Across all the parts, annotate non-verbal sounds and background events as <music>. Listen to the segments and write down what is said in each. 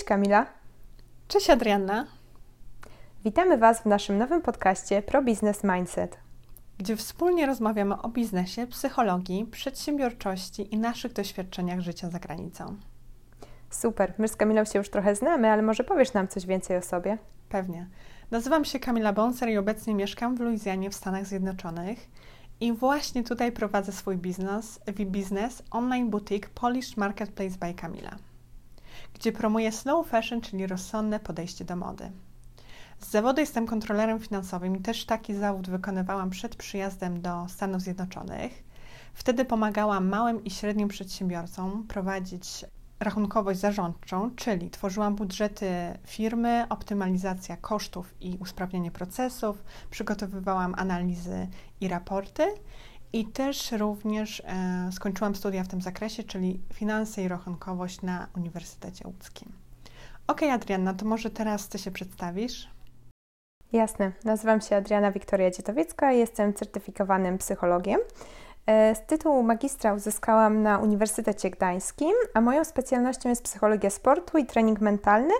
Cześć Kamila. Cześć Adrianna. Witamy Was w naszym nowym podcaście Pro Business Mindset, gdzie wspólnie rozmawiamy o biznesie, psychologii, przedsiębiorczości i naszych doświadczeniach życia za granicą. Super, my z Kamilą się już trochę znamy, ale może powiesz nam coś więcej o sobie? Pewnie. Nazywam się Kamila Bonser i obecnie mieszkam w Luizjanie w Stanach Zjednoczonych. I właśnie tutaj prowadzę swój biznes, biznes online boutique Polish Marketplace by Kamila, gdzie promuję slow fashion, czyli rozsądne podejście do mody. Z zawodu jestem kontrolerem finansowym i też taki zawód wykonywałam przed przyjazdem do Stanów Zjednoczonych. Wtedy pomagałam małym i średnim przedsiębiorcom prowadzić rachunkowość zarządczą, czyli tworzyłam budżety firmy, optymalizacja kosztów i usprawnienie procesów, przygotowywałam analizy i raporty i też również e, skończyłam studia w tym zakresie, czyli finanse i rachunkowość na Uniwersytecie Łódzkim. Ok, Adrianna, to może teraz Ty się przedstawisz? Jasne. Nazywam się Adriana Wiktoria Dzietowiecka, jestem certyfikowanym psychologiem. E, z tytułu magistra uzyskałam na Uniwersytecie Gdańskim, a moją specjalnością jest psychologia sportu i trening mentalny,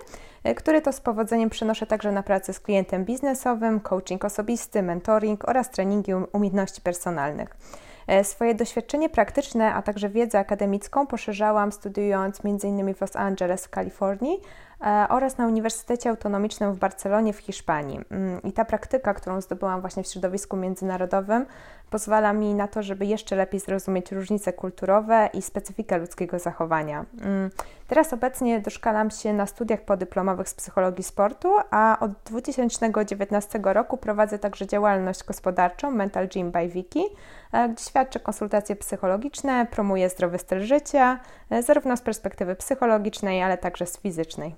e, który to z powodzeniem przenoszę także na pracę z klientem biznesowym, coaching osobisty, mentoring oraz treningi um-, umiejętności personalnych. E, swoje doświadczenie praktyczne, a także wiedzę akademicką poszerzałam studiując m.in. w Los Angeles w Kalifornii, oraz na Uniwersytecie Autonomicznym w Barcelonie w Hiszpanii. Mm, I ta praktyka, którą zdobyłam właśnie w środowisku międzynarodowym, pozwala mi na to, żeby jeszcze lepiej zrozumieć różnice kulturowe i specyfikę ludzkiego zachowania. Mm, teraz obecnie doszkalam się na studiach podyplomowych z psychologii sportu, a od 2019 roku prowadzę także działalność gospodarczą Mental Gym by Wiki, e, gdzie świadczę konsultacje psychologiczne, promuję zdrowy styl życia, e, zarówno z perspektywy psychologicznej, ale także z fizycznej.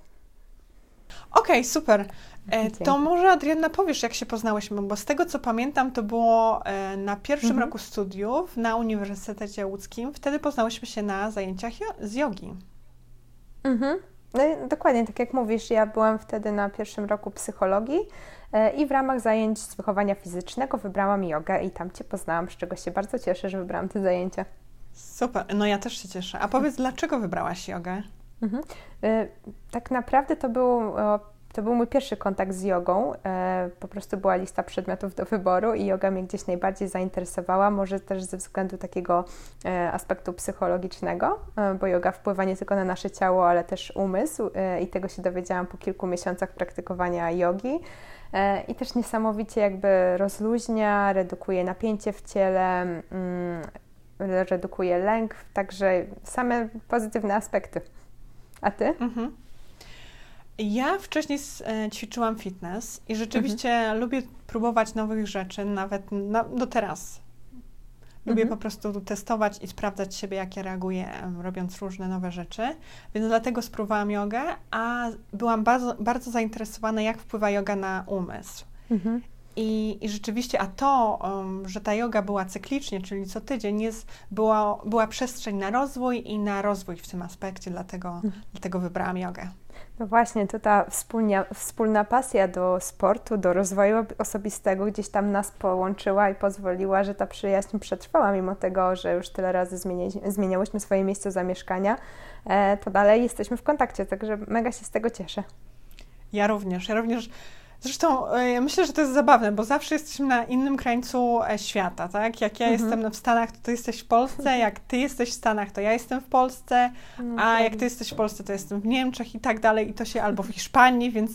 Okej, okay, super. E, to może Adrianna powiesz, jak się poznałyśmy, bo z tego co pamiętam, to było e, na pierwszym mhm. roku studiów na Uniwersytecie Łódzkim. Wtedy poznałyśmy się na zajęciach z jogi. Mhm. No, dokładnie, tak jak mówisz, ja byłam wtedy na pierwszym roku psychologii e, i w ramach zajęć z wychowania fizycznego wybrałam jogę i tam Cię poznałam, z czego się bardzo cieszę, że wybrałam te zajęcia. Super, no ja też się cieszę. A powiedz, dlaczego wybrałaś jogę? Mhm. Tak naprawdę to był, to był mój pierwszy kontakt z jogą. E, po prostu była lista przedmiotów do wyboru i yoga mnie gdzieś najbardziej zainteresowała, może też ze względu takiego e, aspektu psychologicznego, bo yoga wpływa nie tylko na nasze ciało, ale też umysł i tego się dowiedziałam po kilku miesiącach praktykowania jogi. I też niesamowicie jakby rozluźnia, redukuje napięcie w ciele, mm, redukuje lęk, także same pozytywne aspekty. A ty? Mhm. Ja wcześniej e, ćwiczyłam fitness i rzeczywiście mhm. lubię próbować nowych rzeczy, nawet na, do teraz. Lubię mhm. po prostu testować i sprawdzać siebie, jak ja reaguję, robiąc różne nowe rzeczy. Więc dlatego spróbowałam jogę, a byłam bardzo, bardzo zainteresowana, jak wpływa yoga na umysł. Mhm. I, I rzeczywiście, a to, um, że ta yoga była cyklicznie, czyli co tydzień, jest, była, była przestrzeń na rozwój i na rozwój w tym aspekcie, dlatego, mhm. dlatego wybrałam jogę. No właśnie, to ta wspólnia, wspólna pasja do sportu, do rozwoju osobistego gdzieś tam nas połączyła i pozwoliła, że ta przyjaźń przetrwała, mimo tego, że już tyle razy zmieniałyśmy swoje miejsce zamieszkania, e, to dalej jesteśmy w kontakcie, także mega się z tego cieszę. Ja również, ja również Zresztą e, ja myślę, że to jest zabawne, bo zawsze jesteśmy na innym krańcu e, świata, tak? Jak ja mhm. jestem w Stanach, to ty jesteś w Polsce, jak ty jesteś w Stanach, to ja jestem w Polsce, no, a jak ty jesteś w Polsce, to jestem w Niemczech i tak dalej, i to się albo w Hiszpanii, więc,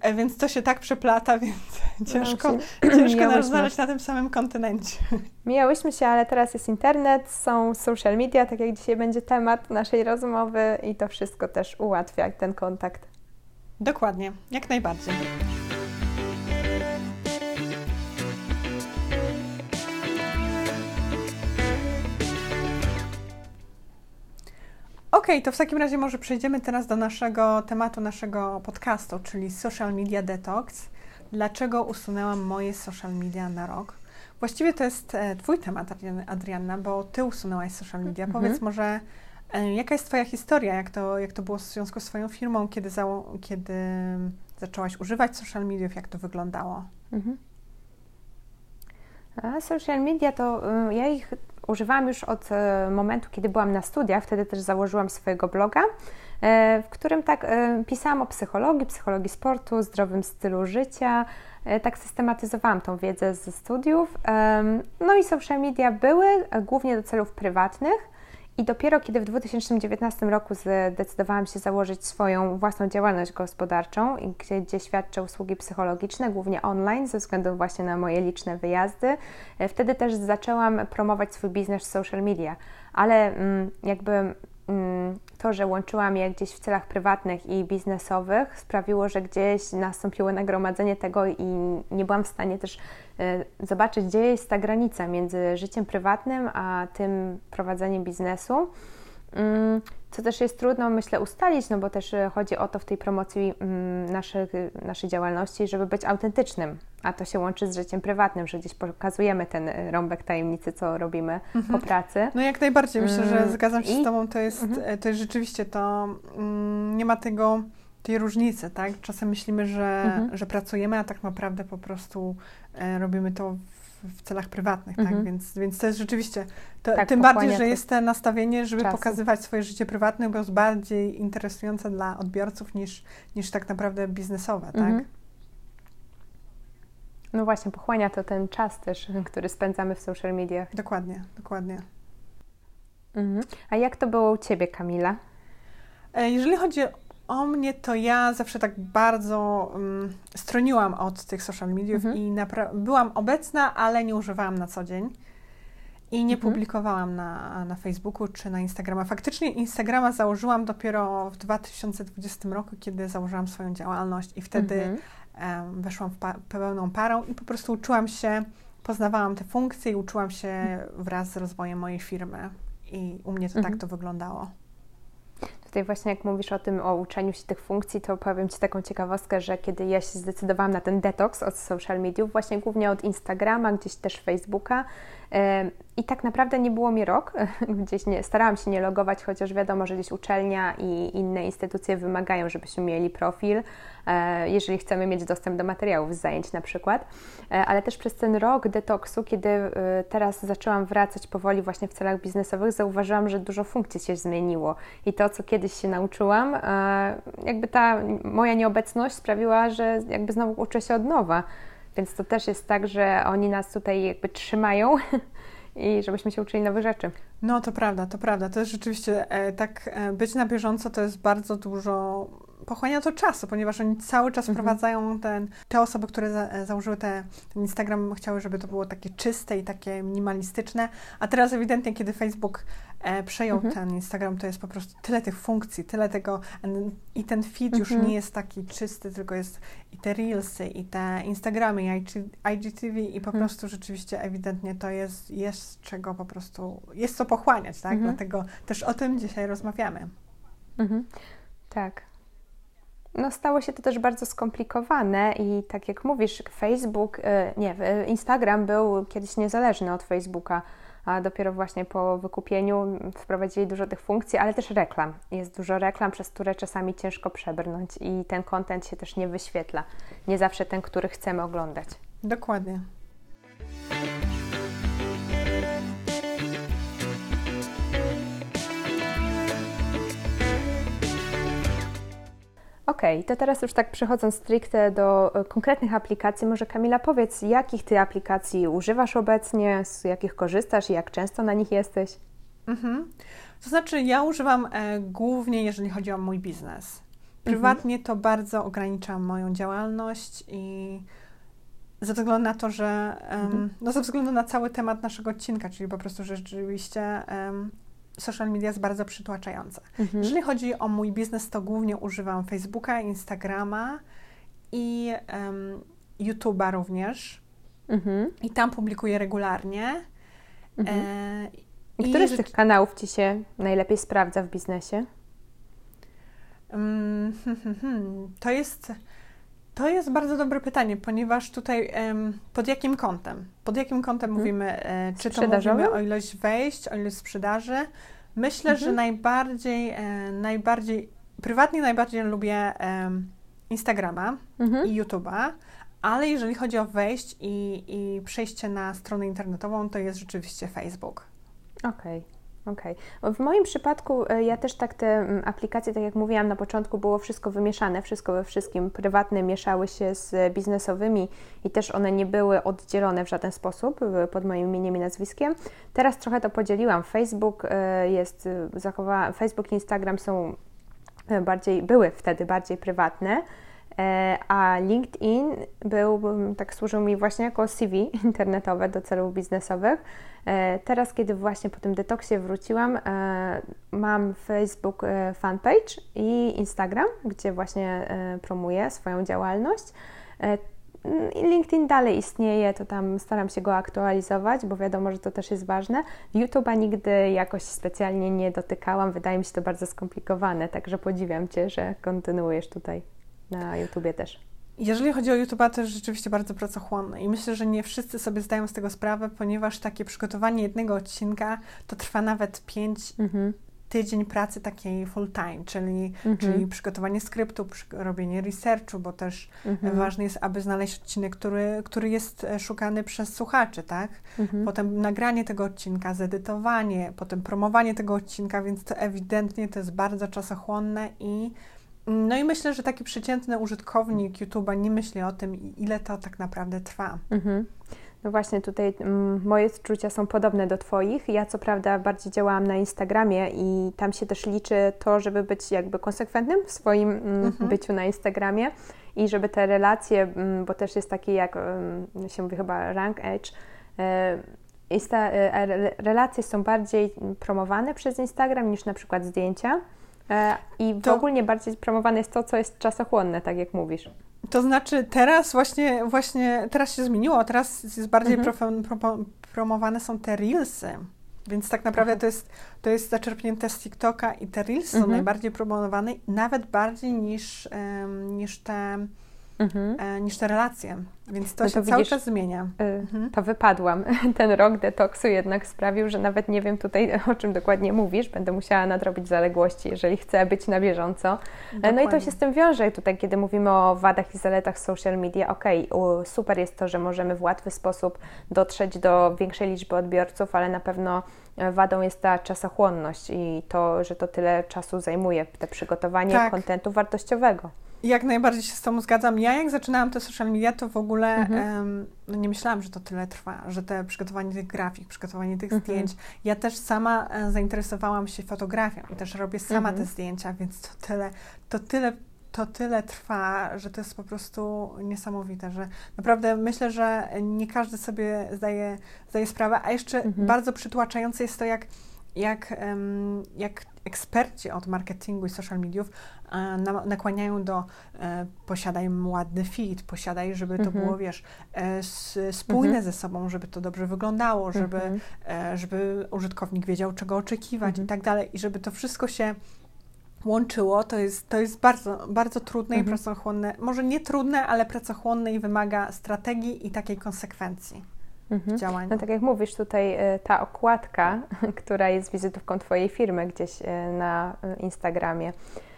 e, więc to się tak przeplata, <laughs> więc ciężko, no, ciężko nas znaleźć na tym samym kontynencie. Mijałyśmy się, ale teraz jest internet, są social media, tak jak dzisiaj będzie temat naszej rozmowy i to wszystko też ułatwia ten kontakt. Dokładnie, jak najbardziej. Okej, okay, to w takim razie może przejdziemy teraz do naszego tematu, naszego podcastu, czyli Social Media Detox. Dlaczego usunęłam moje social media na rok? Właściwie to jest e, Twój temat, Adrianna, bo Ty usunęłaś social media. Mhm. Powiedz może, e, jaka jest Twoja historia? Jak to, jak to było w związku z Swoją firmą? Kiedy, za, kiedy zaczęłaś używać social mediów? Jak to wyglądało? Mhm. A social media to y, ja ich używałam już od e, momentu, kiedy byłam na studiach, wtedy też założyłam swojego bloga, e, w którym tak pisałam o psychologii, psychologii sportu, zdrowym stylu życia, tak systematyzowałam tą wiedzę ze studiów. No i social media były głównie do celów prywatnych, i dopiero kiedy w 2019 roku zdecydowałam się założyć swoją własną działalność gospodarczą, gdzie, gdzie świadczę usługi psychologiczne, głównie online, ze względu właśnie na moje liczne wyjazdy, e, wtedy też zaczęłam promować swój biznes w social media. Ale mm, jakby Mm, to, że łączyłam je gdzieś w celach prywatnych i biznesowych, sprawiło, że gdzieś nastąpiło nagromadzenie tego i nie byłam w stanie też zobaczyć, gdzie jest ta granica między życiem prywatnym a tym prowadzeniem biznesu. Mm, co też jest trudno, myślę, ustalić, no bo też e, chodzi o to w tej promocji mm, naszych, naszej działalności, żeby być autentycznym, a to się łączy z życiem prywatnym, że gdzieś pokazujemy ten e, rąbek tajemnicy, co robimy mhm. po pracy. No jak najbardziej, myślę, że mm, zgadzam się I... z Tobą, to jest, mhm. E, to jest rzeczywiście to, nie ma tego tej różnicy, tak? Czasem myślimy, że, mhm. że pracujemy, a tak naprawdę po prostu robimy to w celach prywatnych, tak? Mhm. Więc, więc to jest rzeczywiście, to, tak, tym bardziej, że jest to nastawienie, żeby czasu. pokazywać swoje życie prywatne, bo jest bardziej interesujące dla odbiorców niż, niż tak naprawdę biznesowe, tak? Mhm. No właśnie, pochłania to ten czas też, <laughs> który spędzamy w social mediach. Dokładnie, dokładnie. Mhm. A jak to było u Ciebie, Kamila? E, jeżeli chodzi o mnie, to ja zawsze tak bardzo um, stroniłam od tych social mediów mhm. i byłam obecna, ale nie używałam na co dzień. I nie mhm. publikowałam na, na Facebooku czy na Instagrama. Faktycznie Instagrama założyłam dopiero w 2020 roku, kiedy założyłam swoją działalność i wtedy mhm. um, weszłam w pa pełną parą i po prostu uczyłam się, poznawałam te funkcje i uczyłam się wraz z rozwojem mojej firmy. I u mnie to tak mhm. to wyglądało. Tutaj właśnie jak mówisz o tym, o uczeniu się tych funkcji, to powiem Ci taką ciekawostkę, że kiedy ja się zdecydowałam na ten detoks od social mediów, właśnie głównie od Instagrama, gdzieś też Facebooka, i tak naprawdę nie było mi rok, <laughs> gdzieś nie, starałam się nie logować, chociaż wiadomo, że gdzieś uczelnia i inne instytucje wymagają, żebyśmy mieli profil, jeżeli chcemy mieć dostęp do materiałów z zajęć na przykład. E, ale też przez ten rok detoksu, kiedy e, teraz zaczęłam wracać powoli właśnie w celach biznesowych, zauważyłam, że dużo funkcji się zmieniło i to, co kiedyś się nauczyłam, jakby ta moja nieobecność sprawiła, że jakby znowu uczę się od nowa. Więc to też jest tak, że oni nas tutaj jakby trzymają <laughs> i żebyśmy się uczyli nowych rzeczy. No to prawda, to prawda. To jest rzeczywiście e, tak e, być na bieżąco to jest bardzo dużo pochłania to czasu, ponieważ oni cały czas mhm. wprowadzają ten, te osoby, które za, e, założyły te, ten Instagram, chciały, żeby to było takie czyste i takie minimalistyczne, a teraz ewidentnie, kiedy Facebook e, przejął mhm. ten Instagram, to jest po prostu tyle tych funkcji, tyle tego i ten feed już mhm. nie jest taki czysty, tylko jest i te Reelsy, i te Instagramy, i IGTV i po mhm. prostu rzeczywiście ewidentnie to jest, jest czego po prostu, jest co pochłaniać, tak? Mhm. Dlatego też o tym dzisiaj rozmawiamy. Mhm. Tak. No, stało się to też bardzo skomplikowane i tak jak mówisz, Facebook, y, nie, Instagram był kiedyś niezależny od Facebooka, a dopiero właśnie po wykupieniu wprowadzili dużo tych funkcji, ale też reklam. Jest dużo reklam, przez które czasami ciężko przebrnąć i ten kontent się też nie wyświetla. Nie zawsze ten, który chcemy oglądać. Dokładnie. Okej, okay, to teraz już tak przechodząc stricte do e, konkretnych aplikacji, może Kamila powiedz, jakich Ty aplikacji używasz obecnie, z jakich korzystasz i jak często na nich jesteś? Mhm. To znaczy, ja używam e, głównie, jeżeli chodzi o mój biznes. Prywatnie mhm. to bardzo ograniczam moją działalność i ze względu na to, że mhm. no ze względu na cały temat naszego odcinka, czyli po prostu rzeczywiście social media jest bardzo przytłaczające. Mhm. Jeżeli chodzi o mój biznes, to głównie używam Facebooka, Instagrama i um, YouTube'a również. Mhm. I tam publikuję regularnie. Mhm. E, I który z tych kanałów Ci się najlepiej sprawdza w biznesie? Hmm, <laughs> to jest... To jest bardzo dobre pytanie, ponieważ tutaj pod jakim kątem? Pod jakim kątem hmm. mówimy? E, czy to mówimy o ilość wejść, o ilość sprzedaży? Myślę, mhm. że najbardziej, e, najbardziej, prywatnie najbardziej lubię Instagrama mhm. i YouTube'a, ale jeżeli chodzi o wejść i, i przejście na stronę internetową, to jest rzeczywiście Facebook. Okej. Okay. Okej. Okay. W moim przypadku e, ja też tak te mm, aplikacje, tak jak mówiłam na początku, było wszystko wymieszane, wszystko we wszystkim. Prywatne mieszały się z biznesowymi i też one nie były oddzielone w żaden sposób pod moim imieniem i nazwiskiem. Teraz trochę to podzieliłam. Facebook e, jest zachowa, Facebook i Instagram są e, bardziej, były wtedy bardziej prywatne a LinkedIn był, tak służył mi właśnie jako CV internetowe do celów biznesowych. E, teraz, kiedy właśnie po tym detoksie wróciłam, e, mam Facebook e, fanpage i Instagram, gdzie właśnie promuję swoją działalność. LinkedIn dalej istnieje, to tam staram się go aktualizować, bo wiadomo, że to też jest ważne. YouTube'a nigdy jakoś specjalnie nie dotykałam, wydaje mi się to bardzo skomplikowane, także podziwiam Cię, że kontynuujesz tutaj na YouTubie też. Jeżeli chodzi o YouTube, to jest rzeczywiście bardzo pracochłonne i myślę, że nie wszyscy sobie zdają z tego sprawę, ponieważ takie przygotowanie jednego odcinka to trwa nawet 5 mhm. tydzień pracy takiej full time, czyli, mhm. czyli przygotowanie skryptu, robienie researchu, bo też mhm. ważne jest, aby znaleźć odcinek, który, który jest e, szukany przez słuchaczy, tak? Mhm. Potem nagranie tego odcinka, zedytowanie, potem promowanie tego odcinka, więc to ewidentnie to jest bardzo czasochłonne i no i myślę, że taki przeciętny użytkownik YouTube'a nie myśli o tym, ile to tak naprawdę trwa. Mhm. No właśnie, tutaj mm, moje odczucia są podobne do Twoich. Ja co prawda bardziej działałam na Instagramie i tam się też liczy to, żeby być jakby konsekwentnym w swoim mm, mhm. byciu na Instagramie i żeby te relacje, mm, bo też jest taki jak się mówi chyba rank edge, Insta, e, relacje są bardziej promowane przez Instagram niż na przykład zdjęcia. E, I w to... ogóle bardziej promowane jest to, co jest czasochłonne, tak jak mówisz. To znaczy teraz właśnie, właśnie teraz się zmieniło, teraz jest bardziej mhm. pro, pro, promowane są te reelsy. Więc tak naprawdę to jest, to jest zaczerpnięte z TikToka i te reelsy mhm. są najbardziej promowane, nawet bardziej niż, um, niż te mhm. e, niż te relacje. Więc to no się to cały widzisz, czas zmienia. Y, mhm. To wypadłam. <laughs> Ten rok detoksu jednak sprawił, że nawet nie wiem tutaj <laughs> o czym dokładnie mówisz. Będę musiała nadrobić zaległości, jeżeli chcę być na bieżąco. Dokładnie. No i to się z tym wiąże. Tutaj, kiedy mówimy o wadach i zaletach social media, okej, okay, super jest to, że możemy w łatwy sposób dotrzeć do większej liczby odbiorców, ale na pewno e, wadą jest ta czasochłonność i to, że to tyle czasu zajmuje, te przygotowanie tak. kontentu wartościowego. Jak najbardziej się z tą zgadzam. Ja jak zaczynałam te social media, to w ogóle mhm. um, no nie myślałam, że to tyle trwa, że te przygotowanie tych grafik, przygotowanie tych mhm. zdjęć. Ja też sama e, zainteresowałam się fotografią i też robię sama mhm. te zdjęcia, więc to tyle, to tyle to tyle trwa, że to jest po prostu niesamowite, że naprawdę myślę, że nie każdy sobie zdaje, zdaje sprawę, a jeszcze mhm. bardzo przytłaczające jest to, jak, jak, jak eksperci od marketingu i social mediów nakłaniają do e, posiadaj ładny fit, posiadaj, żeby to mhm. było, wiesz, e, spójne mhm. ze sobą, żeby to dobrze wyglądało, żeby, mhm. e, żeby użytkownik wiedział, czego oczekiwać i mhm. tak dalej i żeby to wszystko się łączyło, to jest, to jest bardzo, bardzo trudne i mhm. pracochłonne. Może nie trudne, ale pracochłonne i wymaga strategii i takiej konsekwencji. Mhm. działaniu. No tak jak mówisz, tutaj ta okładka, <laughs> która jest wizytówką Twojej firmy gdzieś na Instagramie, E,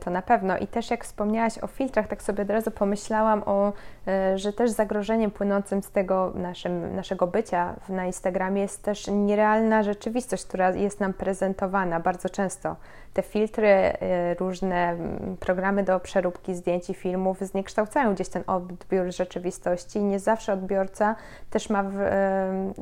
to na pewno. I też jak wspomniałaś o filtrach, tak sobie od razu pomyślałam o, e, że też zagrożeniem płynącym z tego naszym, naszego bycia na Instagramie jest też nierealna rzeczywistość, która jest nam prezentowana bardzo często. Te filtry, e, różne programy do przeróbki zdjęć i filmów zniekształcają gdzieś ten odbiór rzeczywistości nie zawsze odbiorca też ma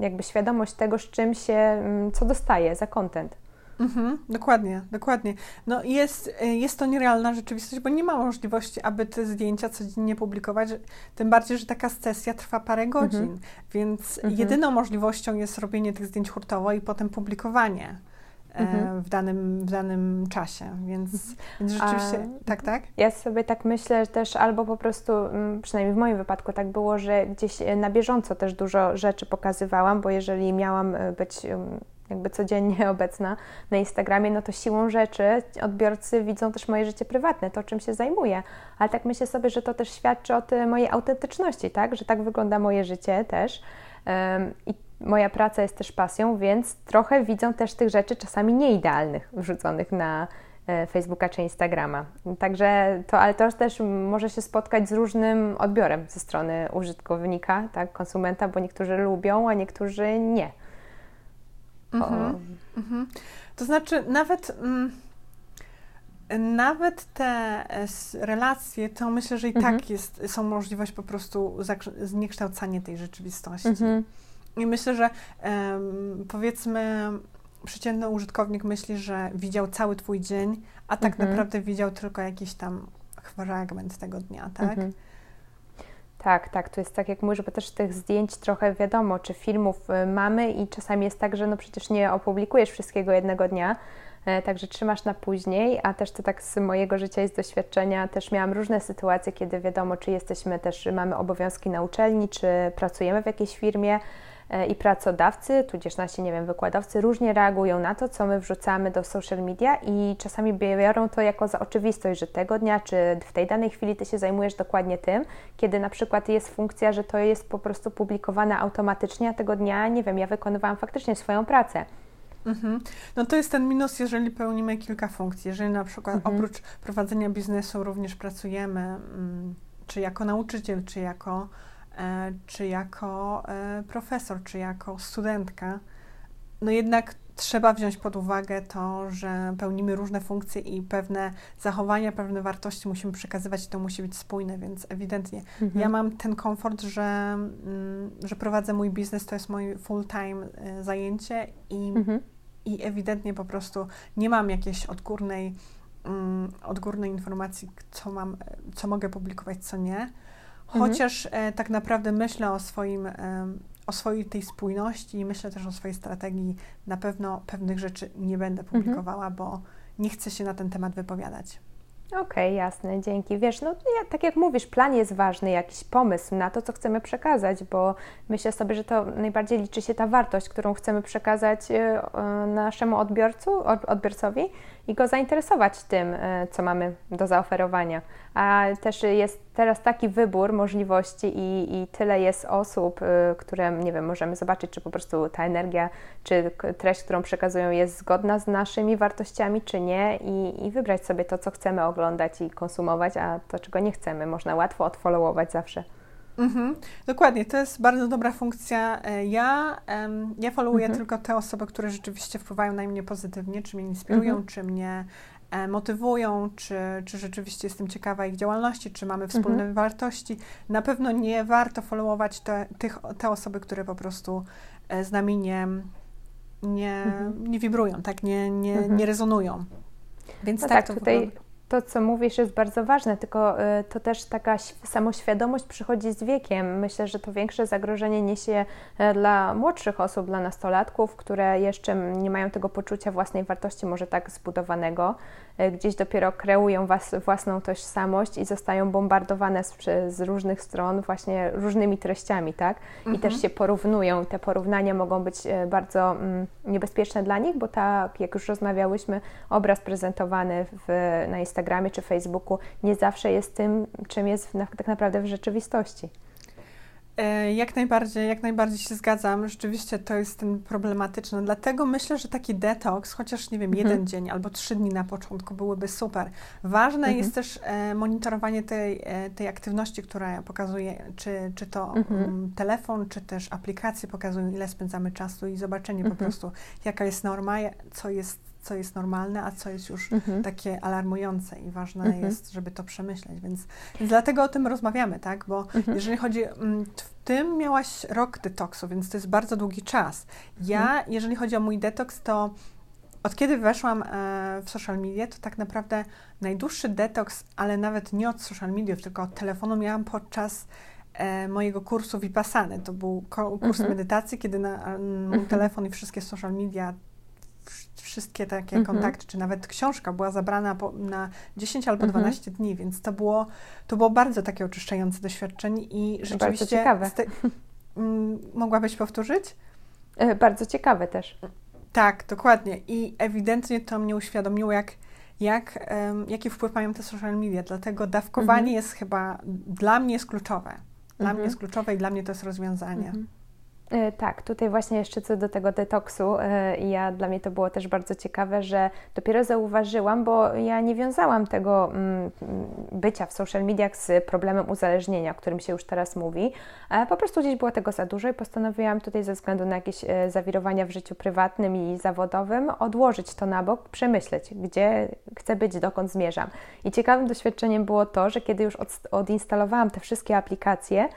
jakby świadomość tego, z czym się, co dostaje za content. Mhm, dokładnie, dokładnie. No jest, y, jest to nierealna rzeczywistość, bo nie ma możliwości, aby te zdjęcia codziennie publikować, tym bardziej, że taka sesja trwa parę mhm. godzin, mhm. więc mhm. jedyną możliwością jest robienie tych zdjęć hurtowo i potem publikowanie. E, mhm. W, danym, w danym czasie, więc, więc rzeczywiście, A, tak, tak? Ja sobie tak myślę że też, albo po prostu, mm, przynajmniej w moim wypadku tak było, że gdzieś e, na bieżąco też dużo rzeczy pokazywałam, bo jeżeli miałam e, być jakby codziennie <laughs> obecna na Instagramie, no to siłą rzeczy odbiorcy widzą też moje życie prywatne, to czym się zajmuję. Ale tak myślę sobie, że to też świadczy o tej mojej autentyczności, tak? Że tak wygląda moje życie też. Um, I moja praca jest też pasją, więc trochę widzą też tych rzeczy czasami nieidealnych wrzuconych na e, Facebooka czy Instagrama. Także to, ale to też może się spotkać z różnym odbiorem ze strony użytkownika, tak, konsumenta, bo niektórzy lubią, a niektórzy nie. Mhm. Mhm. To znaczy, nawet. Mm, nawet te e, relacje, to myślę, że i tak mhm. tak jest, są możliwość po prostu zniekształcania tej rzeczywistości. Mhm. I myślę, że um, powiedzmy, przeciętny użytkownik myśli, że widział cały twój dzień, a tak mhm. naprawdę widział tylko jakiś tam fragment tego dnia, tak? Tak, tak, to jest tak jak mówisz, bo też tych zdjęć trochę wiadomo, czy filmów y, mamy i czasami jest tak, że no przecież nie opublikujesz wszystkiego jednego dnia, e, także trzymasz na później, a też to tak z mojego życia i z doświadczenia też miałam różne sytuacje, kiedy wiadomo, czy jesteśmy też, mamy obowiązki na uczelni, czy pracujemy w jakiejś firmie, i pracodawcy, tudzież nasi, nie wiem, wykładowcy różnie reagują na to, co my wrzucamy do social media i czasami biorą to jako za oczywistość, że tego dnia, czy w tej danej chwili ty się zajmujesz dokładnie tym, kiedy na przykład jest funkcja, że to jest po prostu publikowane automatycznie, a tego dnia, nie wiem, ja wykonywałam faktycznie swoją pracę. Mhm. No to jest ten minus, jeżeli pełnimy kilka funkcji. Jeżeli na przykład mhm. oprócz prowadzenia biznesu również pracujemy, mm, czy jako nauczyciel, czy jako E, czy jako e, profesor, czy jako studentka, no jednak trzeba wziąć pod uwagę to, że pełnimy różne funkcje i pewne zachowania, pewne wartości musimy przekazywać i to musi być spójne, więc ewidentnie mhm. ja mam ten komfort, że, mm, że prowadzę mój biznes, to jest moje full-time e, zajęcie i, mhm. i ewidentnie po prostu nie mam jakiejś odgórnej, mm, odgórnej informacji, co mam, co mogę publikować, co nie. Chociaż mhm. tak naprawdę myślę o swoim, o swojej tej spójności i myślę też o swojej strategii. Na pewno pewnych rzeczy nie będę mhm. publikowała, mhm. bo nie chcę się na ten temat wypowiadać. Okej, okay, jasne, dzięki. Wiesz, no ja, tak jak mówisz, plan jest ważny, jakiś pomysł na to, co chcemy przekazać, bo myślę sobie, że to najbardziej liczy się ta wartość, którą chcemy przekazać e, naszemu odbiorcu, odbiorcowi i go zainteresować tym, e, co mamy do zaoferowania. A też jest teraz taki wybór możliwości i, i tyle jest osób, e, które, nie wiem, możemy zobaczyć, czy po prostu ta energia, czy treść, którą przekazują, jest zgodna z naszymi wartościami, czy nie, i, i wybrać sobie to, co chcemy oglądać i konsumować, a to, czego nie chcemy. Można łatwo odfollowować zawsze. Mhm, dokładnie, to jest bardzo dobra funkcja. E, ja, um, ja followuję mhm. tylko te osoby, które rzeczywiście wpływają na mnie pozytywnie, czy mnie inspirują, mhm. czy mnie e, motywują, czy, czy rzeczywiście jestem ciekawa ich działalności, czy mamy wspólne mhm. wartości. Na pewno nie warto followować te, tych, te osoby, które po prostu e, z nami nie, nie, mhm. nie wibrują, tak, nie, nie, mhm. nie rezonują. Więc no tak, tak tutaj to, co mówisz, jest bardzo ważne, tylko y, to też taka samoświadomość przychodzi z wiekiem. Myślę, że to większe zagrożenie niesie e, dla młodszych osób, dla nastolatków, które jeszcze nie mają tego poczucia własnej wartości, może tak zbudowanego. E, gdzieś dopiero kreują was, własną tożsamość i zostają bombardowane z, z, różnych stron właśnie różnymi treściami, tak? I mhm. też się porównują. Te porównania mogą być e, bardzo mm, niebezpieczne dla nich, bo tak jak już rozmawiałyśmy, obraz prezentowany w, na Instagramie czy Facebooku nie zawsze jest tym, czym jest w, tak naprawdę w rzeczywistości. E, jak najbardziej, jak najbardziej się zgadzam. Rzeczywiście to jest ten problematyczne. Dlatego myślę, że taki detoks, chociaż nie wiem, mhm. jeden dzień albo trzy dni na początku byłyby super. Ważne mhm. jest też e, monitorowanie tej, e, tej aktywności, która pokazuje, czy, czy to mhm. um, telefon, czy też aplikacje pokazują, ile spędzamy czasu i zobaczenie po mhm. prostu, jaka jest norma, co jest co jest normalne, a co jest już mhm. takie alarmujące i ważne mhm. jest, żeby to przemyśleć. Więc, więc dlatego o tym rozmawiamy, tak? Bo mhm. jeżeli chodzi, mm, w tym miałaś rok detoksu, więc to jest bardzo długi czas. Ja, mhm. jeżeli chodzi o mój detoks, to od kiedy weszłam e, w social media, to tak naprawdę najdłuższy detoks, ale nawet nie od social mediów, tylko od telefonu miałam podczas e, mojego kursu Vipassany. To był kurs mhm. medytacji, kiedy na mój mhm. telefon i wszystkie social media wszystkie takie mhm. kontakty, czy nawet książka była zabrana po, na 10 albo mhm. 12 dni, więc to było, to było bardzo takie oczyszczające doświadczenie i rzeczywiście... Bardzo ciekawe. Te, mm, mogłabyś powtórzyć? E, bardzo ciekawe też. Tak, dokładnie. I ewidentnie to mnie uświadomiło, jak, jak, um, jaki wpływ mają te social media. Dlatego dawkowanie mhm. jest chyba, dla mnie jest kluczowe. Dla mnie jest kluczowe i dla mnie to jest rozwiązanie. E, tak, tutaj właśnie jeszcze co do tego detoksu, e, ja dla mnie to było też bardzo ciekawe, że dopiero zauważyłam, bo ja nie wiązałam tego mm, bycia w social mediach z problemem uzależnienia, o którym się już teraz mówi. Po prostu gdzieś było tego za dużo i postanowiłam tutaj ze względu na jakieś e, zawirowania w życiu prywatnym i zawodowym odłożyć to na bok, przemyśleć, gdzie chcę być, dokąd zmierzam. I ciekawym doświadczeniem było to, że kiedy już odinstalowałam te wszystkie aplikacje,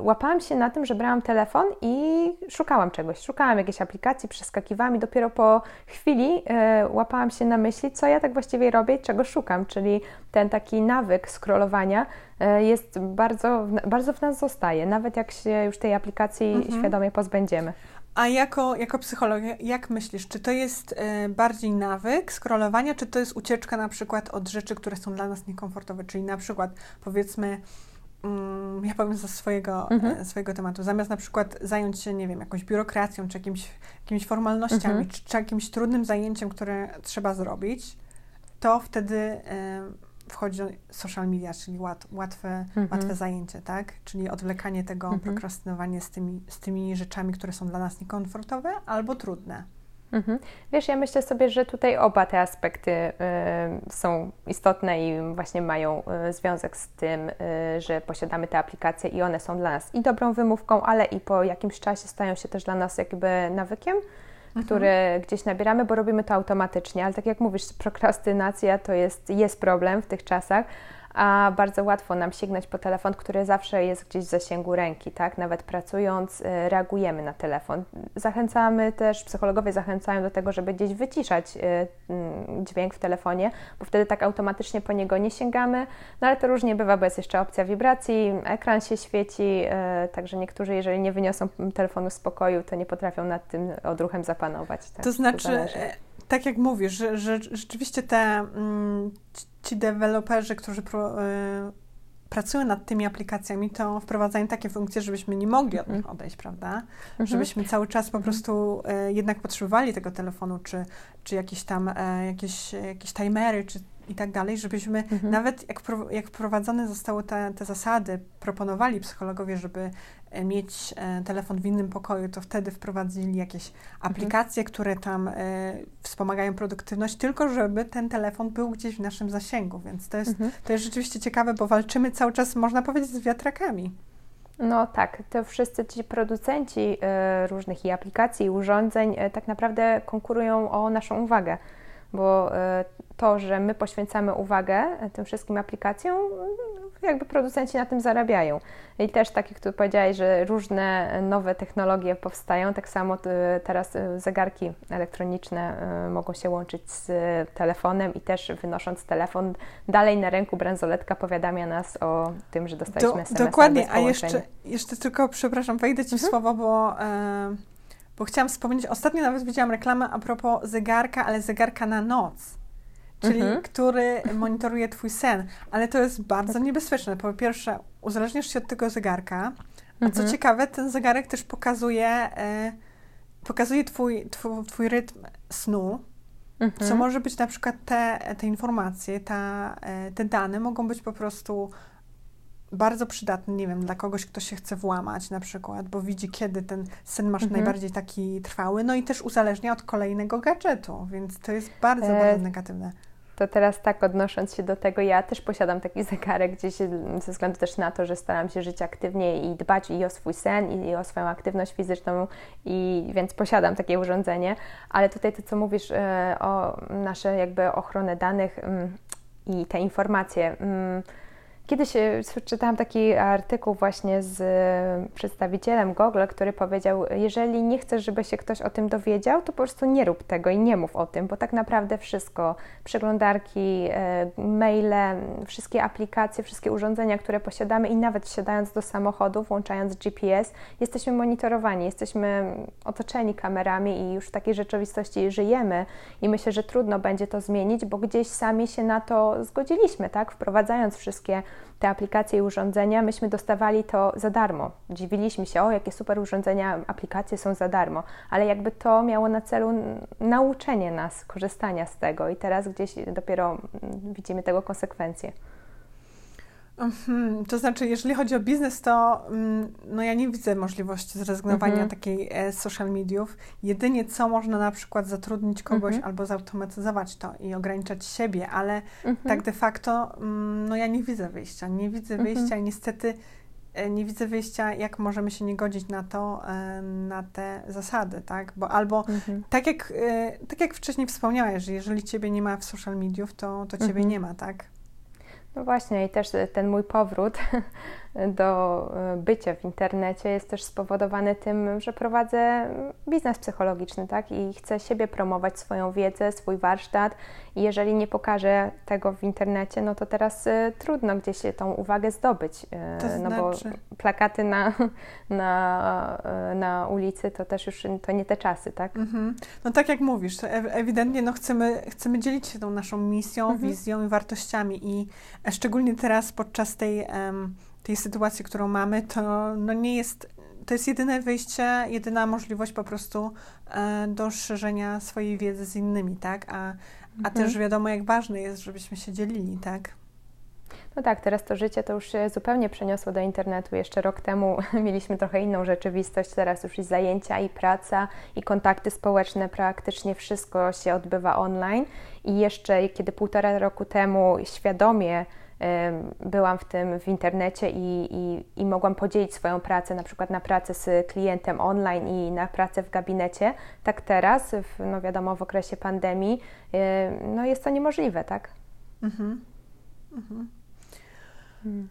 łapałam się na tym, że brałam telefon i szukałam czegoś. Szukałam jakiejś aplikacji, przeskakiwałam i dopiero po chwili e, łapałam się na myśli, co ja tak właściwie robię i czego szukam. Czyli ten taki nawyk scrollowania e, jest bardzo, bardzo w nas zostaje, nawet jak się już tej aplikacji mhm. świadomie pozbędziemy. A jako, jako psycholog, jak myślisz, czy to jest e, bardziej nawyk scrollowania, czy to jest ucieczka na przykład od rzeczy, które są dla nas niekomfortowe? Czyli na przykład powiedzmy ja powiem ze swojego, mhm. E, swojego tematu. Zamiast na przykład zająć się, nie wiem, jakąś biurokracją, czy jakimś, jakimiś formalnościami, mhm. czy, czy, jakimś trudnym zajęciem, które trzeba zrobić, to wtedy y, wchodzi social media, czyli łat, łatwe, mhm. łatwe zajęcie, tak? Czyli odwlekanie tego, mhm. prokrastynowanie z tymi, z tymi rzeczami, które są dla nas niekomfortowe albo trudne. Mhm. Wiesz, ja myślę sobie, że tutaj oba te aspekty y, są istotne i właśnie mają y, związek z tym, y, że posiadamy te aplikacje i one są dla nas i dobrą wymówką, ale i po jakimś czasie stają się też dla nas jakby nawykiem, mhm. który gdzieś nabieramy, bo robimy to automatycznie. Ale tak jak mówisz, prokrastynacja to jest, jest problem w tych czasach, a bardzo łatwo nam sięgnąć po telefon, który zawsze jest gdzieś w zasięgu ręki, tak? Nawet pracując, y, reagujemy na telefon. Zachęcamy też, psychologowie zachęcają do tego, żeby gdzieś wyciszać y, mm, dźwięk w telefonie, bo wtedy tak automatycznie po niego nie sięgamy. No ale to różnie bywa, bo jest jeszcze opcja wibracji, ekran się świeci, y, także niektórzy, jeżeli nie wyniosą telefonu z pokoju, to nie potrafią nad tym odruchem zapanować. Tak? To znaczy, to tak jak mówisz, że, że rzeczywiście te mm, ci deweloperzy, którzy pro, y, pracują nad tymi aplikacjami, to wprowadzają takie funkcje, żebyśmy nie mogli od nich mhm. odejść, prawda? Mhm. Żebyśmy cały czas po mhm. prostu y, jednak potrzebowali tego telefonu, czy, czy jakieś tam y, jakieś, jakieś timery, czy i tak dalej, żebyśmy mhm. nawet jak, jak wprowadzone zostały te, te zasady, proponowali psychologowie, żeby e, mieć e, telefon w innym pokoju, to wtedy wprowadzili jakieś mhm. aplikacje, mhm. które tam e, wspomagają produktywność, tylko żeby ten telefon był gdzieś w naszym zasięgu, więc to jest, mhm. to jest rzeczywiście ciekawe, bo walczymy cały czas, można powiedzieć, z wiatrakami. No tak, to wszyscy ci producenci y, różnych i aplikacji, i urządzeń y, tak naprawdę konkurują o naszą uwagę bo e, to, że my poświęcamy uwagę tym wszystkim aplikacjom, jakby producenci na tym zarabiają. I też tak jak tu powiedziałeś, że różne nowe technologie powstają, tak samo e, teraz e, zegarki elektroniczne mogą się łączyć z telefonem i też wynosząc telefon dalej na ręku bransoletka powiadamia nas o tym, że dostaliśmy Do, SMS. Dokładnie, a jeszcze, jeszcze tylko, przepraszam, wejdę Ci w mhm. słowo, bo... Bo chciałam wspomnieć, ostatnio nawet widziałam reklamę a propos zegarka, ale zegarka na noc. Czyli mhm. który monitoruje Twój sen. Ale to jest bardzo niebezpieczne. Po pierwsze, uzależniasz się od tego zegarka. A co mhm. ciekawe, ten zegarek też pokazuje, e, pokazuje twój, twój, twój rytm snu. Mhm. Co może być na przykład te, te informacje, ta, e, te dane mogą być po prostu bardzo przydatny, nie wiem, dla kogoś, kto się chce włamać na przykład, bo widzi, kiedy ten sen masz mhm. najbardziej taki trwały, no i też uzależnia od kolejnego gadżetu, więc to jest bardzo, e... bardzo negatywne. To teraz tak odnosząc się do tego, ja też posiadam taki zegarek gdzieś ze względu też na to, że staram się żyć aktywnie i dbać i o swój sen, i o swoją aktywność fizyczną, i więc posiadam takie urządzenie, ale tutaj to, co mówisz e, o nasze jakby ochronę danych mm, i te informacje. Kiedyś e, czytałam taki artykuł właśnie z e, przedstawicielem Google, który powiedział: Jeżeli nie chcesz, żeby się ktoś o tym dowiedział, to po prostu nie rób tego i nie mów o tym, bo tak naprawdę wszystko przeglądarki, e, maile, wszystkie aplikacje, wszystkie urządzenia, które posiadamy i nawet wsiadając do samochodu, włączając GPS, jesteśmy monitorowani, jesteśmy otoczeni kamerami i już w takiej rzeczywistości żyjemy. I myślę, że trudno będzie to zmienić, bo gdzieś sami się na to zgodziliśmy, tak? Wprowadzając wszystkie te aplikacje i urządzenia, myśmy dostawali to za darmo. Dziwiliśmy się, o jakie super urządzenia, aplikacje są za darmo, ale jakby to miało na celu nauczenie nas korzystania z tego i teraz gdzieś dopiero mm, widzimy tego konsekwencje. Mhm, to znaczy, jeżeli chodzi o biznes, to mm, no ja nie widzę możliwości zrezygnowania mhm. takiej e, social mediów. Jedynie co można na przykład zatrudnić kogoś mhm. albo zautomatyzować to i ograniczać siebie, ale mhm. tak de facto mm, no ja nie widzę wyjścia. Nie widzę mhm. wyjścia i niestety e, nie widzę wyjścia, jak możemy się nie godzić na to, e, na te zasady, tak? Bo albo mhm. tak, jak, tak jak wcześniej wspomniałeś, że jeżeli ciebie nie ma w social mediów, to, to ciebie mhm. nie ma, tak? No właśnie, i też ten mój powrót <laughs> do e, bycia w internecie jest też spowodowany tym, że prowadzę biznes psychologiczny, tak? I chcę siebie promować, swoją wiedzę, swój warsztat. I jeżeli nie pokażę tego w internecie, no to teraz y, trudno gdzieś tą uwagę zdobyć. Y, to no bo znaczy? plakaty na, na, na ulicy to też już to nie te czasy, tak? Mhm. No tak jak mówisz, ewidentnie no chcemy, chcemy dzielić się tą naszą misją, mhm. wizją i wartościami. I szczególnie teraz podczas tej um, tej sytuacji, którą mamy, to no nie jest, to jest jedyne wyjście, jedyna możliwość po prostu e, do szerzenia swojej wiedzy z innymi, tak? A, a mhm. też wiadomo, jak ważne jest, żebyśmy się dzielili, tak? No tak, teraz to życie to już się zupełnie przeniosło do internetu. Jeszcze rok temu <laughs> mieliśmy trochę inną rzeczywistość, teraz już i zajęcia, i praca, i kontakty społeczne, praktycznie wszystko się odbywa online. I jeszcze kiedy półtora roku temu świadomie byłam w tym w internecie i, i, i mogłam podzielić swoją pracę na przykład na pracę z klientem online i na pracę w gabinecie, tak teraz, w, no wiadomo, w okresie pandemii, no jest to niemożliwe, tak? Mhm. Mhm. Hmm.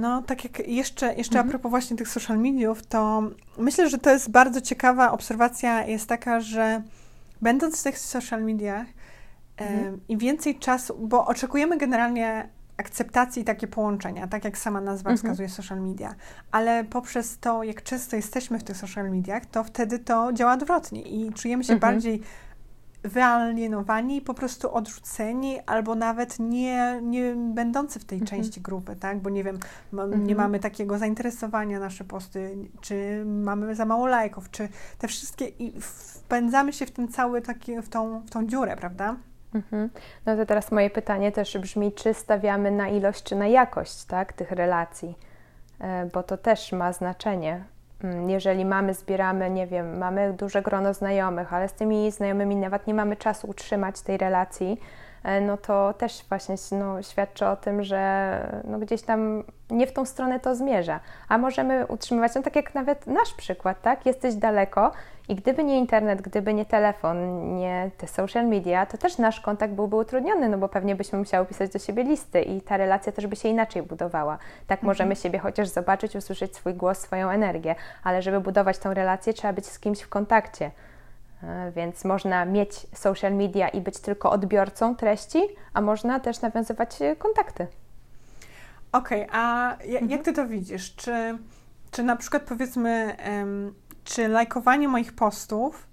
No, tak jak jeszcze, jeszcze mhm. a propos właśnie tych social mediów, to myślę, że to jest bardzo ciekawa obserwacja, jest taka, że będąc w tych social mediach, mhm. im więcej czasu, bo oczekujemy generalnie akceptacji i takie połączenia, tak jak sama nazwa mhm. wskazuje social media. Ale poprzez to, jak często jesteśmy w tych social mediach, to wtedy to działa odwrotnie i czujemy się mhm. bardziej wyalienowani, po prostu odrzuceni, albo nawet nie, nie będący w tej mhm. części grupy, tak? Bo nie wiem, mhm. nie mamy takiego zainteresowania nasze posty, czy mamy za mało lajków, czy te wszystkie i wpędzamy się w ten cały taki, w tą, w tą dziurę, prawda? Mhm. No to teraz moje pytanie też brzmi, czy stawiamy na ilość, czy na jakość tak, tych relacji, e, bo to też ma znaczenie. Mm, jeżeli mamy, zbieramy, nie wiem, mamy duże grono znajomych, ale z tymi znajomymi nawet nie mamy czasu utrzymać tej relacji, e, no to też właśnie no, świadczy o tym, że no, gdzieś tam nie w tą stronę to zmierza. A możemy utrzymywać, no tak jak nawet nasz przykład, tak? Jesteś daleko i gdyby nie internet, gdyby nie telefon, nie te social media, to też nasz kontakt byłby utrudniony, no bo pewnie byśmy musiały pisać do siebie listy i ta relacja też by się inaczej budowała. Tak mhm. możemy siebie chociaż zobaczyć, usłyszeć swój głos, swoją energię, ale żeby budować tą relację, trzeba być z kimś w kontakcie. E, więc można mieć social media i być tylko odbiorcą treści, a można też nawiązywać kontakty. Okej, okay, a mhm. jak ty to widzisz? Czy, czy na przykład powiedzmy, um, czy lajkowanie moich postów,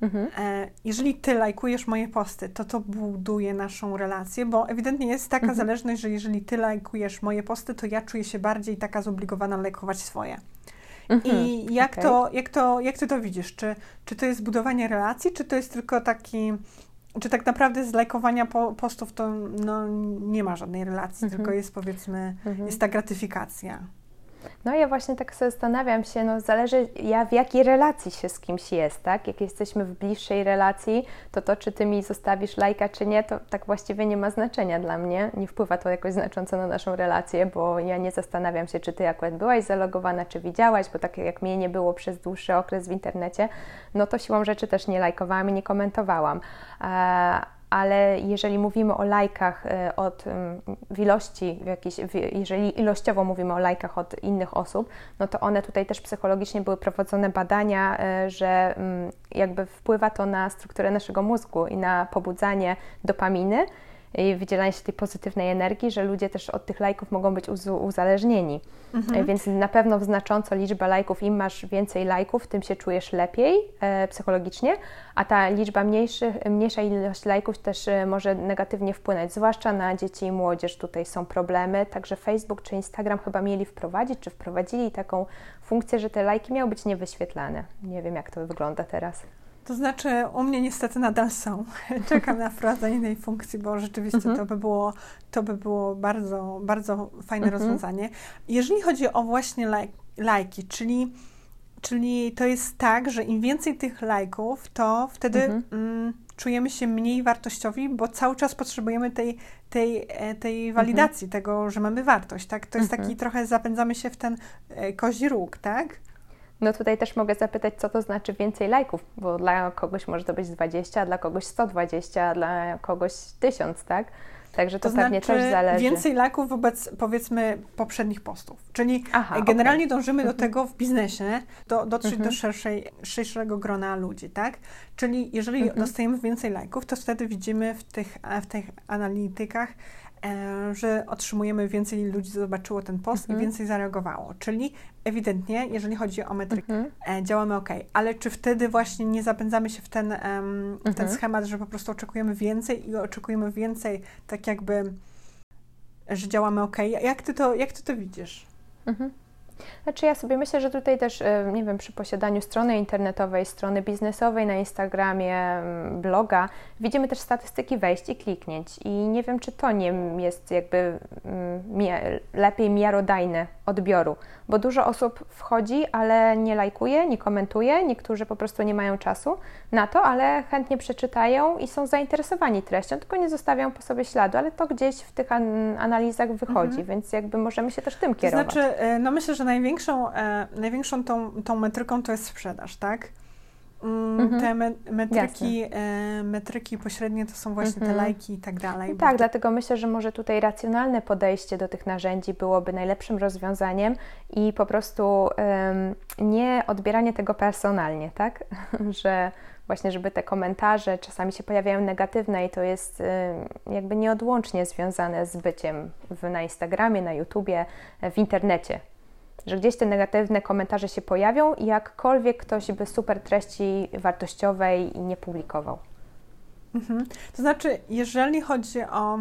mhm. e, jeżeli ty lajkujesz moje posty, to to buduje naszą relację, bo ewidentnie jest taka mhm. zależność, że jeżeli ty lajkujesz moje posty, to ja czuję się bardziej taka zobligowana lajkować swoje. Mhm. I jak, okay. to, jak, to, jak ty to widzisz? Czy, czy to jest budowanie relacji, czy to jest tylko taki czy tak naprawdę z lajkowania po, postów to no, nie ma żadnej relacji, mhm. tylko jest powiedzmy, mhm. jest ta gratyfikacja. No ja właśnie tak sobie zastanawiam się, no zależy ja w jakiej relacji się z kimś jest, tak? Jak jesteśmy w bliższej relacji, to to, czy ty mi zostawisz lajka, czy nie, to tak właściwie nie ma znaczenia dla mnie. Nie wpływa to jakoś znacząco na naszą relację, bo ja nie zastanawiam się, czy ty akurat byłaś zalogowana, czy widziałaś, bo tak jak mnie nie było przez dłuższy okres w internecie, no to siłą rzeczy też nie lajkowałam i nie komentowałam. E, ale jeżeli mówimy o lajkach e, od w ilości, jakiejś, jeżeli ilościowo mówimy o lajkach od innych osób, no to one tutaj też psychologicznie były prowadzone badania, e, że jakby wpływa to na strukturę naszego mózgu i na pobudzanie dopaminy i wydzielanie się tej pozytywnej energii, że ludzie też od tych lajków mogą być uzależnieni. Mhm. Więc na pewno znacząco liczba lajków, im masz więcej lajków, tym się czujesz lepiej e, psychologicznie, a ta liczba mniejszych, mniejsza ilość lajków też e, może negatywnie wpłynąć, zwłaszcza na dzieci i młodzież. Tutaj są problemy, także Facebook czy Instagram chyba mieli wprowadzić, czy wprowadzili taką funkcję, że te lajki miały być niewyświetlane. Nie wiem, jak to wygląda teraz. To znaczy, u mnie niestety nadal są. <laughs> Czekam na wprowadzenie tej funkcji, bo rzeczywiście mhm. to by było, to by było bardzo, bardzo fajne mhm. rozwiązanie. Jeżeli chodzi o właśnie laj, lajki, czyli, czyli to jest tak, że im więcej tych lajków, to wtedy mhm. mm, czujemy się mniej wartościowi, bo cały czas potrzebujemy tej, tej, e, tej walidacji, tego, że mamy wartość. Tak? To jest taki trochę, zapędzamy się w ten e, kozi róg, tak? No tutaj też mogę zapytać, co to znaczy więcej lajków, bo dla kogoś może to być 20, a dla kogoś 120, a dla kogoś 1000, tak? Także to, to pewnie znaczy też zależy. Więcej lajków wobec powiedzmy poprzednich postów. Czyli Aha, generalnie okay. dążymy do mhm. tego w biznesie, do, dotrzeć mhm. do szerszej, szerszego grona ludzi, tak? Czyli jeżeli mhm. dostajemy więcej lajków, to wtedy widzimy w tych, w tych analitykach E, że otrzymujemy więcej ludzi zobaczyło ten post mhm. i więcej zareagowało. Czyli ewidentnie, jeżeli chodzi o metrykę, mhm. E, działamy ok. Ale czy wtedy właśnie nie zapędzamy się w ten, um, w ten mhm. schemat, że po prostu oczekujemy więcej i oczekujemy więcej, tak jakby, że działamy ok? Jak ty to, jak ty to widzisz? Mhm. Znaczy ja sobie myślę, że tutaj też, e, nie wiem, przy posiadaniu strony internetowej, strony biznesowej na Instagramie, bloga, widzimy też statystyki wejść i kliknięć i nie wiem, czy to nie jest jakby lepiej miarodajne odbioru, bo dużo osób wchodzi, ale nie lajkuje, nie komentuje, niektórzy po prostu nie mają czasu na to, ale chętnie przeczytają i są zainteresowani treścią, tylko nie zostawią po sobie śladu, ale to gdzieś w tych an analizach wychodzi, mhm. więc jakby możemy się też tym kierować. To znaczy, e, no myślę, że największą, e, największą tą, tą metryką to jest sprzedaż, tak? Mm, mhm. Te me metryki, e, metryki pośrednie to są właśnie mhm. te lajki i tak dalej. No tak, dlatego myślę, że może tutaj racjonalne podejście do tych narzędzi byłoby najlepszym rozwiązaniem i po prostu nie odbieranie tego personalnie, tak? <laughs> że właśnie, żeby te komentarze czasami się pojawiają negatywne i to jest jakby nieodłącznie związane z byciem w, na Instagramie, na YouTubie, w internecie że gdzieś te negatywne komentarze się pojawią i jakkolwiek ktoś by super treści wartościowej nie publikował. Mhm. To znaczy, jeżeli chodzi o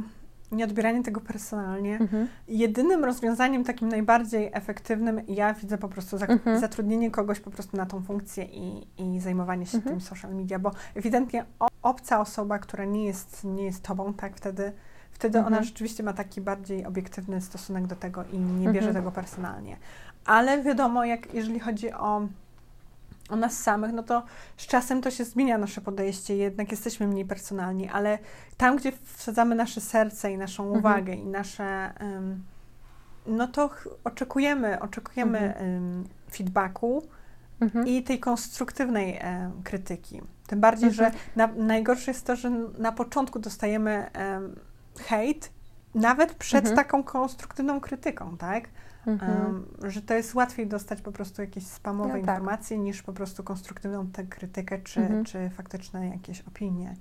nieodbieranie tego personalnie, mhm. jedynym rozwiązaniem takim najbardziej efektywnym ja widzę po prostu mhm. zatrudnienie kogoś po prostu na tą funkcję i, i zajmowanie się mhm. tym social media, bo ewidentnie obca osoba, która nie jest, nie jest tobą, tak wtedy wtedy ona mhm. rzeczywiście ma taki bardziej obiektywny stosunek do tego i nie bierze mhm. tego personalnie ale wiadomo, jak jeżeli chodzi o, o nas samych, no to z czasem to się zmienia nasze podejście, jednak jesteśmy mniej personalni, ale tam, gdzie wsadzamy nasze serce i naszą mhm. uwagę i nasze, um, no to oczekujemy, oczekujemy mhm. um, feedbacku mhm. i tej konstruktywnej um, krytyki. Tym bardziej, że mhm. na, najgorsze jest to, że na początku dostajemy hejt, nawet przed mhm. taką konstruktywną krytyką, tak? Mhm. Um, że to jest łatwiej dostać po prostu jakieś spamowe no tak. informacje niż po prostu konstruktywną tę krytykę czy, mhm. czy faktyczne jakieś opinie.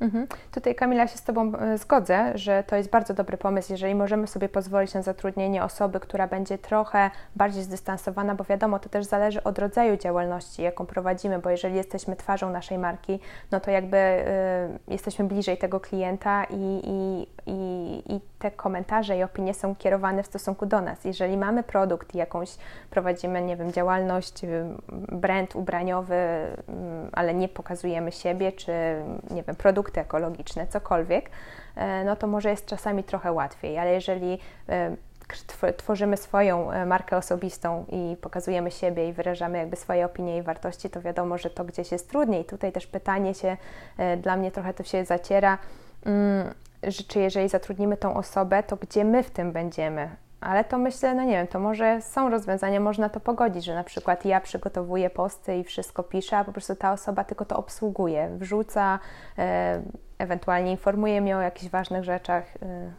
Mhm. Tutaj Kamila się z Tobą e, zgodzę, że to jest bardzo dobry pomysł, jeżeli możemy sobie pozwolić na zatrudnienie osoby, która będzie trochę bardziej zdystansowana, bo wiadomo, to też zależy od rodzaju działalności, jaką prowadzimy, bo jeżeli jesteśmy twarzą naszej marki, no to jakby y, jesteśmy bliżej tego klienta i, i, i, i te komentarze i opinie są kierowane w stosunku do nas. Jeżeli mamy produkt i jakąś prowadzimy, nie wiem, działalność, y, brand ubraniowy, y, ale nie pokazujemy siebie, czy nie wiem, produkty ekologiczne, cokolwiek, e, no to może jest czasami trochę łatwiej, ale jeżeli e, tworzymy swoją e, markę osobistą i pokazujemy siebie i wyrażamy jakby swoje opinie i wartości, to wiadomo, że to gdzieś jest trudniej. Tutaj też pytanie się dla mnie trochę to się zaciera, mm, czy jeżeli zatrudnimy tą osobę, to gdzie my w tym będziemy? Ale to myślę, no nie wiem, to może są rozwiązania, można to pogodzić, że na przykład ja przygotowuję posty i wszystko piszę, a po prostu ta osoba tylko to obsługuje, wrzuca, e, ewentualnie informuje mnie o jakichś ważnych rzeczach. E,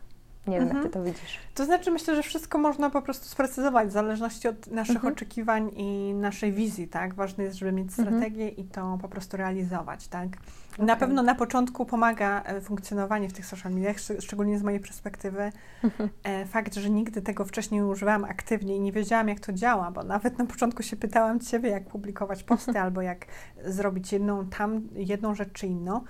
nie wiem, mhm. jak Ty to widzisz. To znaczy, myślę, że wszystko można po prostu sprecyzować w zależności od naszych mhm. oczekiwań i naszej wizji, tak? Ważne jest, żeby mieć mhm. strategię mhm. i to po prostu realizować, tak? Okay. Na pewno na początku pomaga e, funkcjonowanie w tych social mediach, szczególnie z mojej perspektywy. Mhm. E, fakt, że nigdy tego wcześniej nie używałam aktywnie i nie wiedziałam, jak to działa, bo nawet na początku się pytałam Ciebie, jak publikować posty albo jak zrobić jedną tam, jedną rzecz czy inną.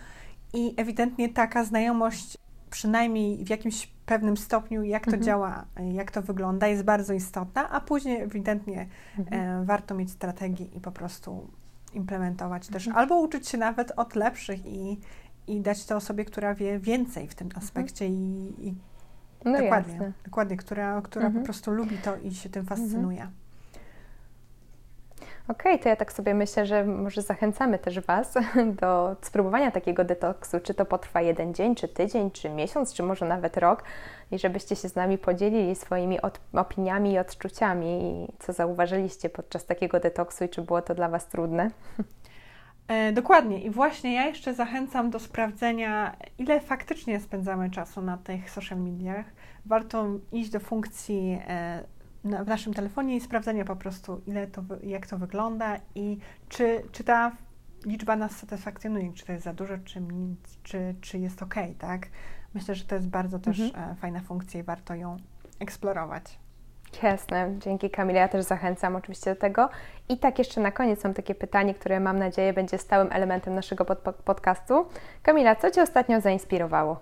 I ewidentnie taka znajomość przynajmniej w jakimś pewnym stopniu, jak to mhm. działa, jak to wygląda, jest bardzo istotna, a później ewidentnie mhm. e, warto mieć strategię i po prostu implementować też, mhm. albo uczyć się nawet od lepszych i, i dać to osobie, która wie więcej w tym mhm. aspekcie i, i no dokładnie, jasne. dokładnie, która, która mhm. po prostu lubi to i się tym fascynuje. Okej, okay, to ja tak sobie myślę, że może zachęcamy też Was <laughs> do spróbowania takiego detoksu, czy to potrwa jeden dzień, czy tydzień, czy miesiąc, czy może nawet rok i żebyście się z nami podzielili swoimi opiniami i odczuciami, co zauważyliście podczas takiego detoksu i czy było to dla Was trudne. E, dokładnie. I właśnie ja jeszcze zachęcam do sprawdzenia, ile faktycznie spędzamy czasu na tych social mediach. Warto iść do funkcji e, w naszym telefonie i sprawdzenia po prostu, ile to, jak to wygląda i czy, czy ta liczba nas satysfakcjonuje, czy to jest za dużo, czy, czy, czy jest ok, tak? Myślę, że to jest bardzo też mhm. E, fajna funkcja i warto ją eksplorować. Jasne, dzięki Kamila. Ja też zachęcam oczywiście do tego. I tak jeszcze na koniec mam takie pytanie, które mam nadzieję będzie stałym elementem naszego pod podcastu. Kamila, co Cię ostatnio zainspirowało?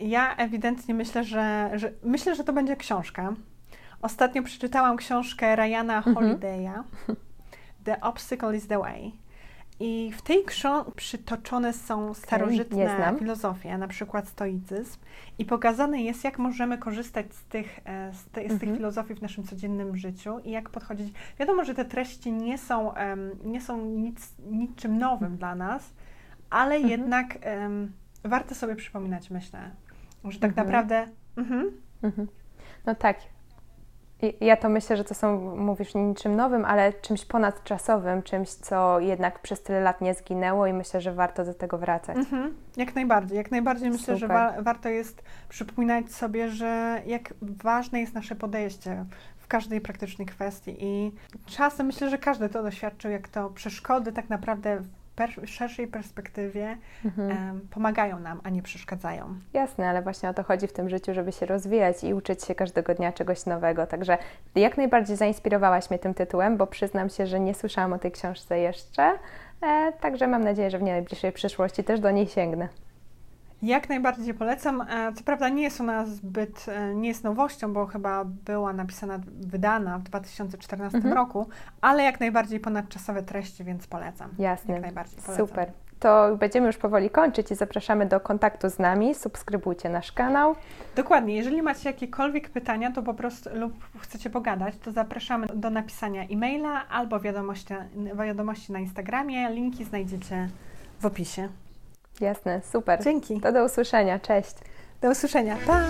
Ja ewidentnie myślę, że, że myślę, że to będzie książka. Ostatnio przeczytałam książkę Ryana mhm. Holiday'a The Obstacle is the Way. I w tej książce przytoczone są starożytne okay, filozofie, na przykład stoicyzm, i pokazane jest, jak możemy korzystać z tych, e, z, te, z tych mhm. filozofii w naszym codziennym życiu i jak podchodzić. Wiadomo, że te treści nie są, um, nie są nic, niczym nowym dla nas, ale mhm. jednak um, warto sobie przypominać, myślę, że tak mhm. naprawdę. Mhm. No tak, ja to myślę, że to są, mówisz, niczym nowym, ale czymś ponadczasowym, czymś, co jednak przez tyle lat nie zginęło i myślę, że warto do tego wracać. Mhm, jak najbardziej. Jak najbardziej myślę, że wa warto jest przypominać sobie, że jak ważne jest nasze podejście w każdej praktycznej kwestii i czasem myślę, że każdy to doświadczył, jak to przeszkody tak naprawdę per szerszej perspektywie mhm. pomagają nam, a nie przeszkadzają. Jasne, ale właśnie o to chodzi w tym życiu, żeby się rozwijać i uczyć się każdego dnia czegoś nowego. Także jak najbardziej zainspirowałaś mnie tym tytułem, bo przyznam się, że nie słyszałam o tej książce jeszcze. E, także mam nadzieję, że w najbliższej przyszłości też do niej sięgnę. Jak najbardziej polecam. E, co prawda nie jest ona zbyt, e, nie jest nowością, bo chyba była napisana, wydana w 2014 mhm. roku, ale jak najbardziej ponadczasowe treści, więc polecam. Jasne. Jak najbardziej polecam. Super. To będziemy już powoli kończyć i zapraszamy do kontaktu z nami. Subskrybujcie nasz kanał. Dokładnie. Jeżeli macie jakiekolwiek pytania, to po prostu lub chcecie pogadać, to zapraszamy do napisania e-maila albo wiadomości, wiadomości na Instagramie. Linki znajdziecie w opisie. Jasne, super. Dzięki. To do usłyszenia. Cześć. Do usłyszenia. Pa!